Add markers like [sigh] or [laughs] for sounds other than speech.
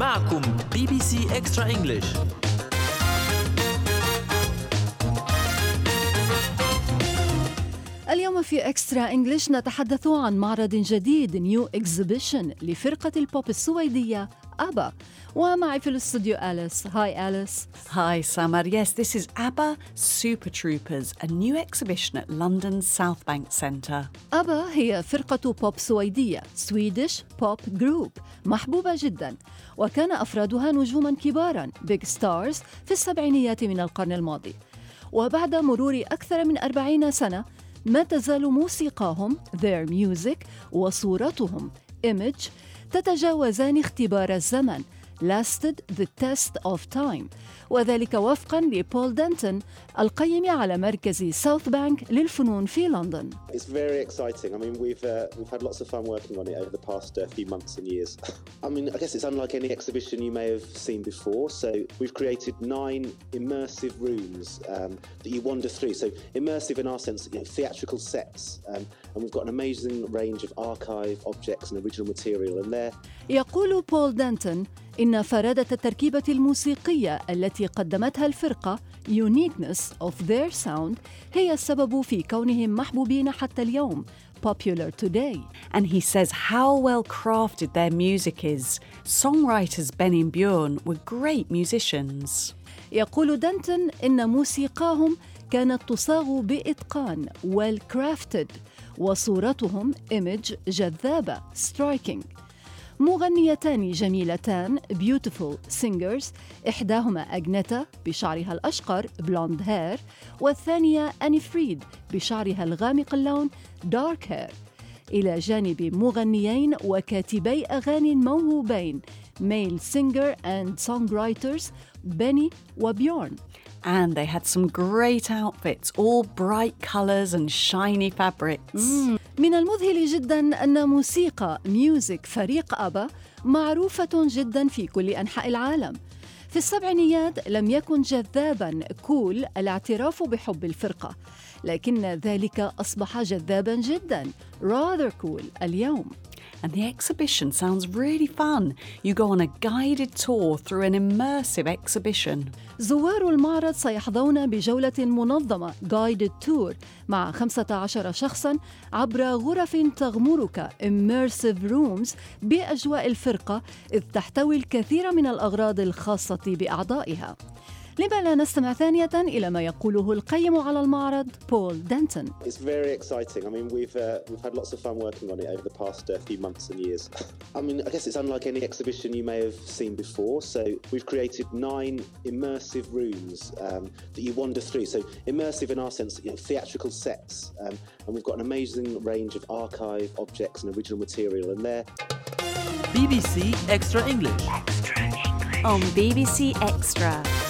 معكم بي بي سي اكسترا انجلش في Extra English نتحدث عن معرض جديد new exhibition لفرقة البوب السويدية أبا. ومعي في الاستوديو أليس. Hi Alice. Hi, Samar. Yes, this is ABBA Super Troopers, a new exhibition at London's South Bank Centre. أبا هي فرقة بوب سويدية Swedish pop group محبوبة جدا. وكان أفرادها نجوما كبارا big stars في السبعينيات من القرن الماضي. وبعد مرور أكثر من أربعين سنة ما تزال موسيقاهم their music وصورتهم image تتجاوزان اختبار الزمن. lasted the test of time وذلك وفقا لبول دانتون القيم على مركز ساوث بانك للفنون في لندن It's very exciting. I mean, we've uh, we've had lots of fun working on it over the past uh, few months and years. [laughs] I mean, I guess it's unlike any exhibition you may have seen before. So we've created nine immersive rooms um, that you wander through. So immersive in our sense, you know, theatrical sets, um, and we've got an amazing range of archive objects and original material. And they're يقول بول دانتون إن فرادة التركيبة الموسيقية التي قدمتها الفرقة uniqueness of their sound هي السبب في كونهم محبوبين حتى اليوم popular today And he says how well crafted their music is. Songwriters Ben and Bjorn were great musicians. يقول دانتون إن موسيقاهم كانت تصاغ بإتقان well crafted وصورتهم image جذابة striking مغنيتان جميلتان beautiful singers إحداهما أجنيثا بشعرها الأشقر blonde hair والثانية أني فريد بشعرها الغامق اللون dark hair. إلى جانب مغنيين وكاتبي أغاني موهوبين male singer and songwriters بيني وبيورن. And they had some great outfits, all bright colours and shiny fabrics. من المذهل جدا أن موسيقى music فريق أبا معروفة جدا في كل أنحاء العالم. في السبعينيات لم يكن جذابا كول الاعتراف بحب الفرقة لكن ذلك أصبح جذابا جدا rather cool اليوم. And the exhibition sounds really fun. You go on a guided tour through an immersive exhibition. زوار المعرض سيحظون بجولة منظمة guided tour مع 15 شخصا عبر غرف تغمرك immersive rooms بأجواء الفرقة إذ تحتوي الكثير من الأغراض الخاصة بأعضائها لما لا نستمع ثانية إلى ما يقوله القيم على المعرض بول دانتون It's very exciting. I mean, we've uh, we've had lots of fun working on it over the past uh, few months and years. I mean, I guess it's unlike any exhibition you may have seen before. So we've created nine immersive rooms um, that you wander through. So immersive in our sense, you know, theatrical sets, um, and we've got an amazing range of archive objects and original material. And they're بي بي سي اكسترا انجلش on BBC Extra.